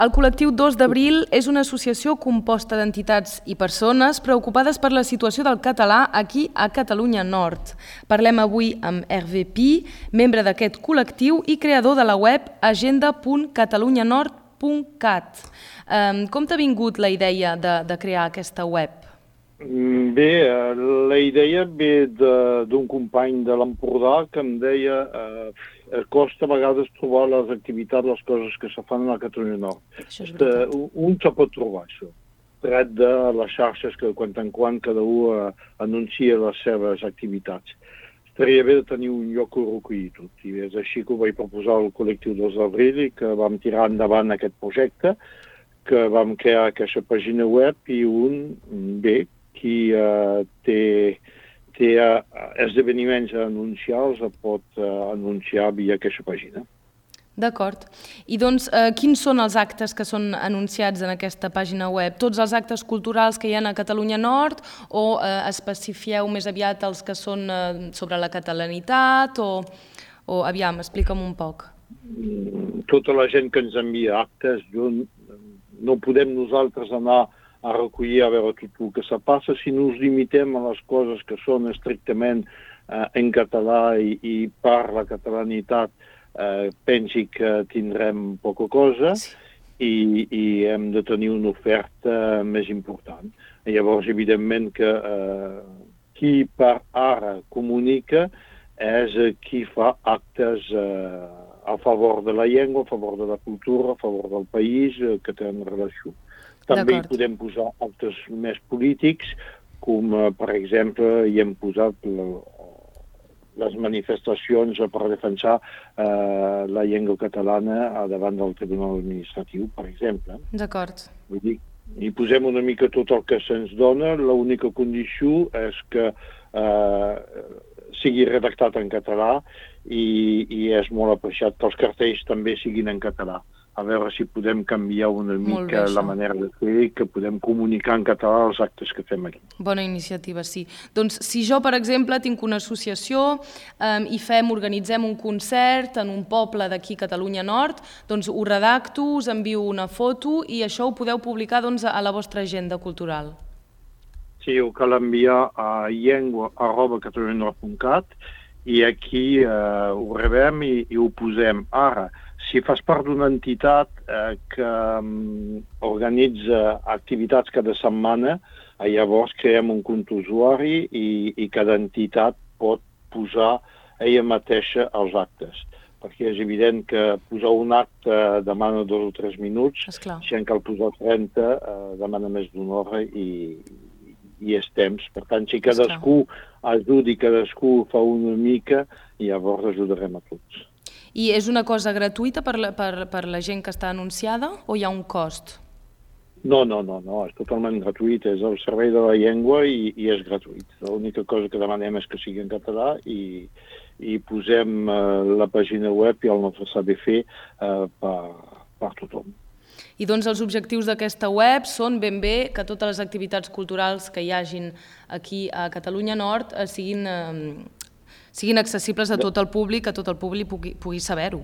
El col·lectiu 2 d'abril és una associació composta d'entitats i persones preocupades per la situació del català aquí a Catalunya Nord. Parlem avui amb Hervé Pi, membre d'aquest col·lectiu i creador de la web agenda.catalunyanord.cat. Com t'ha vingut la idea de, de crear aquesta web? Bé, eh, la idea ve d'un company de l'Empordà que em deia eh, costa a vegades trobar les activitats, les coses que se fan a la Catalunya Nord. Veritat. Un se pot trobar això, tret de les xarxes que de quan en quan cada un eh, anuncia les seves activitats. Estaria bé de tenir un lloc on recollir tot. I és així que ho vaig proposar al col·lectiu 2 d'abril i que vam tirar endavant aquest projecte, que vam crear aquesta pàgina web i un, bé, qui uh, té, té uh, esdeveniments a anunciar els pot uh, anunciar via aquesta pàgina. D'acord. I doncs, eh, quins són els actes que són anunciats en aquesta pàgina web? Tots els actes culturals que hi ha a Catalunya Nord o eh, especifieu més aviat els que són eh, sobre la catalanitat o, o aviam, explica'm un poc. Tota la gent que ens envia actes, jo, no podem nosaltres anar a recollir a veure tot el que se passa. Si no ens limitem a les coses que són estrictament eh, en català i, i per la catalanitat, eh, pensi que tindrem poca cosa i, i hem de tenir una oferta més important. Llavors, evidentment, que eh, qui per ara comunica és qui fa actes eh, a favor de la llengua, a favor de la cultura, a favor del país, eh, que tenen relació. També hi podem posar actes més polítics, com eh, per exemple hi hem posat les manifestacions per defensar eh, la llengua catalana davant del Tribunal Administratiu, per exemple. D'acord. Vull dir, hi posem una mica tot el que se'ns dona, l'única condició és que eh, sigui redactat en català i, i és molt apreciat que els cartells també siguin en català a veure si podem canviar una mica bé, la manera de fer i que podem comunicar en català els actes que fem aquí. Bona iniciativa, sí. Doncs si jo, per exemple, tinc una associació eh, i fem, organitzem un concert en un poble d'aquí, Catalunya Nord, doncs ho redacto, us envio una foto i això ho podeu publicar doncs, a la vostra agenda cultural. Sí, ho cal enviar a llengua arroba catalunyanord.cat i aquí eh, ho rebem i, i ho posem. Ara, si fas part d'una entitat eh, que um, organitza activitats cada setmana, eh, llavors creem un compte usuari i, i cada entitat pot posar ella mateixa els actes. Perquè és evident que posar un acte demana dos o tres minuts, si en cal posar 30 eh, demana més d'una hora i, i és temps. Per tant, si cadascú ajudi, cadascú fa una mica, llavors ajudarem a tots. I és una cosa gratuïta per la, per, per la gent que està anunciada o hi ha un cost? No, no, no, no, és totalment gratuït, és el servei de la llengua i, i és gratuït. L'única cosa que demanem és que sigui en català i, i posem uh, la pàgina web i el nostre saber fer uh, per, per tothom. I doncs els objectius d'aquesta web són ben bé que totes les activitats culturals que hi hagin aquí a Catalunya Nord eh, siguin eh, siguin accessibles a tot el públic, que tot el públic pugui, pugui saber-ho.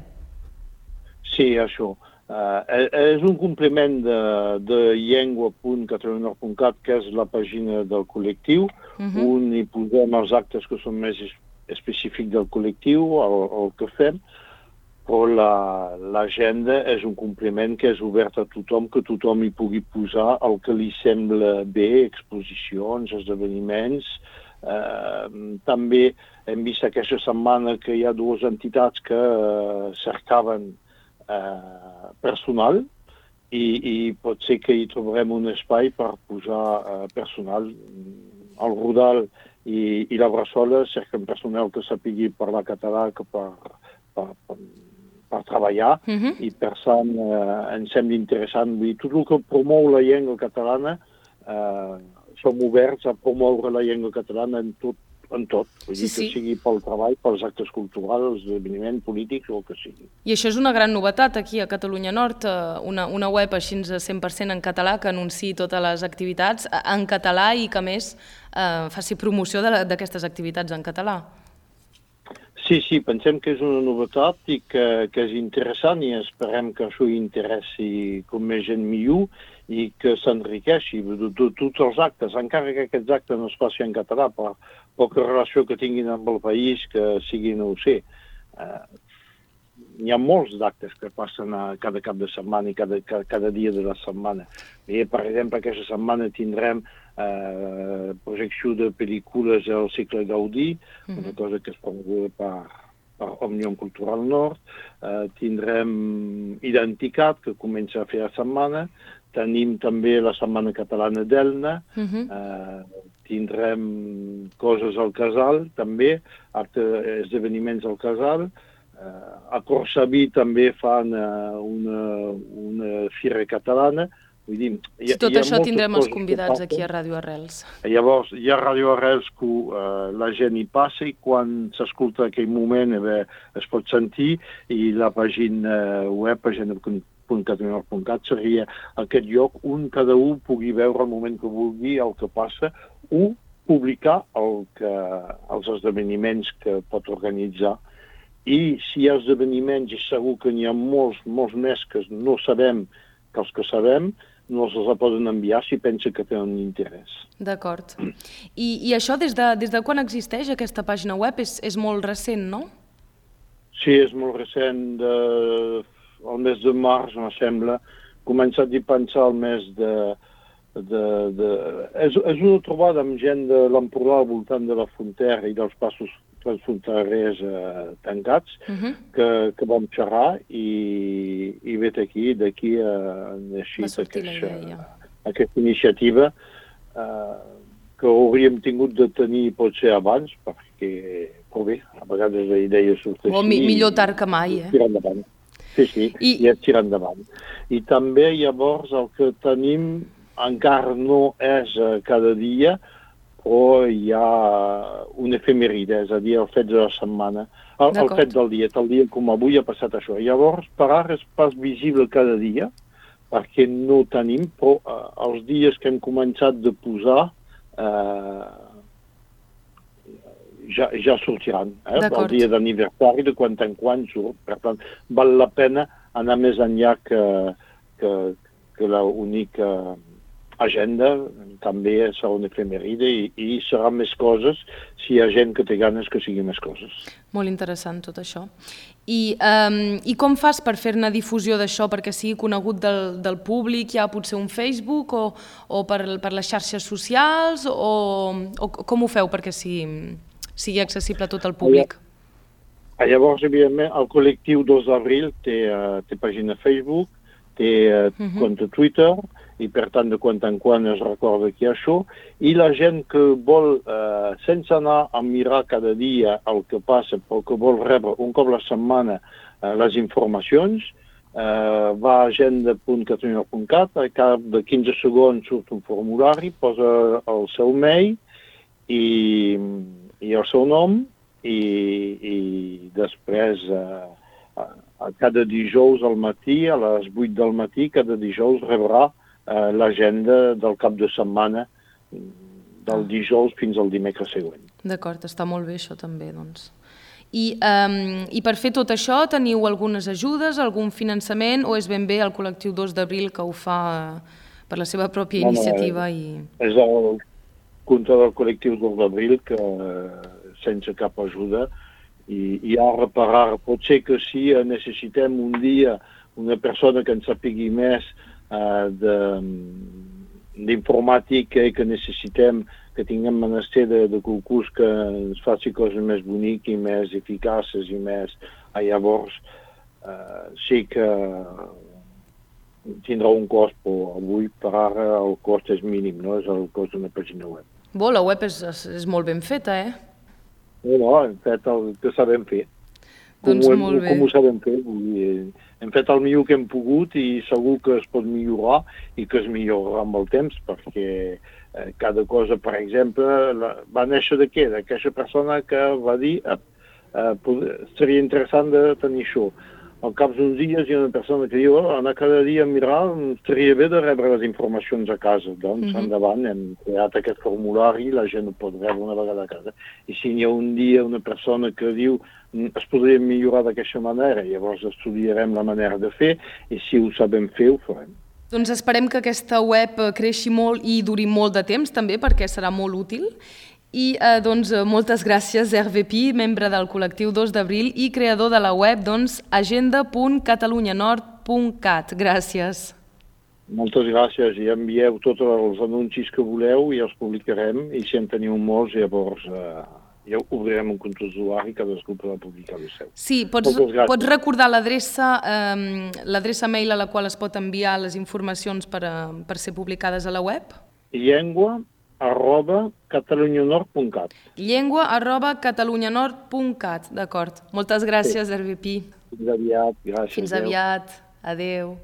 Sí, això. Uh, és un compliment de, de llengua.catalunya.cat, que és la pàgina del col·lectiu, uh mhm. -huh. on hi posem els actes que són més específics del col·lectiu, el, el que fem, però l'agenda la, és un compliment que és obert a tothom, que tothom hi pugui posar el que li sembla bé, exposicions, esdeveniments, Eh, també hem vist aquesta setmana que hi ha dues entitats que eh, cercaven eh, personal i, i pot ser que hi trobarem un espai per posar eh, personal. El Rodal i, i la Bressola cerquen personal que sapigui parlar català que per, per, per, per treballar uh mhm. -huh. i per tant eh, ens sembla interessant. Vull dir, tot el que promou la llengua catalana eh, som oberts a promoure la llengua catalana en tot, en tot. Vull sí, dir que sí. sigui pel treball, pels actes culturals, esdeveniments polítics o el que sigui. I això és una gran novetat aquí a Catalunya Nord, eh, una, una web així 100% en català que anunciï totes les activitats eh, en català i que més eh, faci promoció d'aquestes activitats en català. Sí, sí, pensem que és una novetat i que, que és interessant i esperem que això interessi com més gent millor i que s'enriqueixi de, de, tots els actes, encara que aquests actes no es facin en català, per poca relació que tinguin amb el país, que sigui, no ho sé. Eh, hi ha molts d'actes que passen a cada cap de setmana i cada, cada, cada dia de la setmana. Bé, per exemple, aquesta setmana tindrem eh, projecció de pel·lícules al cicle Gaudí, mm -hmm. una cosa que es veure per, per Òmnium Cultural Nord. Eh, tindrem Identicat, que comença a fer la setmana. Tenim també la Setmana Catalana d'Elna, uh mhm. -huh. eh, tindrem coses al casal, també, altres esdeveniments al casal. Eh, a Corsaví també fan eh, una, una fira catalana. Vull dir, hi, si tot hi això tindrem els convidats aquí a Ràdio Arrels. Llavors, hi ha Ràdio Arrels que uh, la gent hi passa i quan s'escolta aquell moment eh, bé, es pot sentir i la pàgina web, pàgina www.catalunya.cat seria aquest lloc on cada un pugui veure el moment que vulgui el que passa, o publicar el que, els esdeveniments que pot organitzar i si hi ha esdeveniments, i segur que n'hi ha molts, molts més que no sabem que els que sabem, no els poden enviar si pensa que tenen interès. D'acord. I, I això des de, des de quan existeix aquesta pàgina web? És, és molt recent, no? Sí, és molt recent. De el mes de març, em sembla, començat a pensar el mes de... de, de... És, és una trobada amb gent de l'Empordà al voltant de la frontera i dels passos transfronterers eh, tancats uh mhm. -huh. que, que vam xerrar i, i vet aquí, d'aquí a eixit aquesta, aquesta iniciativa eh, que hauríem tingut de tenir potser abans, perquè, però bé, a vegades la idea sorteix... O mi, millor tard que mai, eh? endavant. Sí, sí, I, i és tirar endavant. I també llavors el que tenim encara no és uh, cada dia, però hi ha un efemeride, és a dir, el fet de la setmana, el, el fet del dia, tal dia com avui ha passat això. Llavors, per ara és pas visible cada dia, perquè no tenim, però uh, els dies que hem començat de posar eh, ja, ja sortiran. Eh? El dia d'aniversari de quan en quan surt. Per tant, val la pena anar més enllà que, que, que l'única agenda, també serà una efemeride i, i serà més coses si hi ha gent que té ganes que sigui més coses. Molt interessant tot això. I, um, i com fas per fer-ne difusió d'això perquè sigui conegut del, del públic? Hi ha potser un Facebook o, o per, per les xarxes socials o, o com ho feu perquè sigui sigui accessible a tot el públic? Llavors, evidentment, el col·lectiu 2 d'abril té, uh, té pàgina Facebook, té uh, uh -huh. compte Twitter, i per tant de quan en quan es recorda que això, i la gent que vol, uh, sense anar a mirar cada dia el que passa, però que vol rebre un cop la setmana uh, les informacions, uh, va a agenda.catalunya.cat, a cap de 15 segons surt un formulari, posa el seu mail i i el seu nom i, i després eh, cada dijous al matí, a les 8 del matí, cada dijous rebrà eh, l'agenda del cap de setmana del ah. dijous fins al dimecres següent. D'acord, està molt bé això també, doncs. I, um, I per fer tot això teniu algunes ajudes, algun finançament o és ben bé el col·lectiu 2 d'abril que ho fa per la seva pròpia no, iniciativa? No, i... És el contra del col·lectiu del d'abril que sense cap ajuda i, i a reparar. Pot ser que si necessitem un dia una persona que ens sapigui més eh, d'informàtica i que necessitem que tinguem menester de, de concurs que ens faci coses més boniques i més eficaces i més... Ah, llavors, eh, sí que tindrà un cost, però avui per ara el cost és mínim, no? és el cost d'una pàgina web. Bo, la web és, és molt ben feta, eh? No, no, hem fet el que sabem fer. Doncs com, molt bé. Com ho sabem fer. Hem fet el millor que hem pogut i segur que es pot millorar i que es millorarà amb el temps perquè eh, cada cosa, per exemple, la, va néixer de què? D'aquesta persona que va dir eh, eh, seria interessant de tenir això. Al cap d'uns dies hi ha una persona que diu oh, anar cada dia a mirar, estaria bé de rebre les informacions a casa. Doncs, mm -hmm. endavant, hem creat aquest formulari, la gent ho pot rebre una vegada a casa. I si hi ha un dia una persona que diu mm, es podria millorar d'aquesta manera, llavors estudiarem la manera de fer i si ho sabem fer, ho farem. Doncs esperem que aquesta web creixi molt i duri molt de temps també perquè serà molt útil i eh, doncs, eh, moltes gràcies, Hervé Pi, membre del col·lectiu 2 d'abril i creador de la web doncs, agenda.catalunyanord.cat. Gràcies. Moltes gràcies i envieu tots els anuncis que voleu i els publicarem i si en teniu molts llavors eh, ja obrirem un compte d'usuari i cadascú podrà publicar el seu. Sí, pots, pots recordar l'adreça eh, l'adreça mail a la qual es pot enviar les informacions per, a, per ser publicades a la web? Llengua arroba catalunyanord.cat. Llengua arroba catalunyanord.cat, d'acord. Moltes gràcies, sí. Pi. Fins aviat, gràcies. Fins aviat, adeu.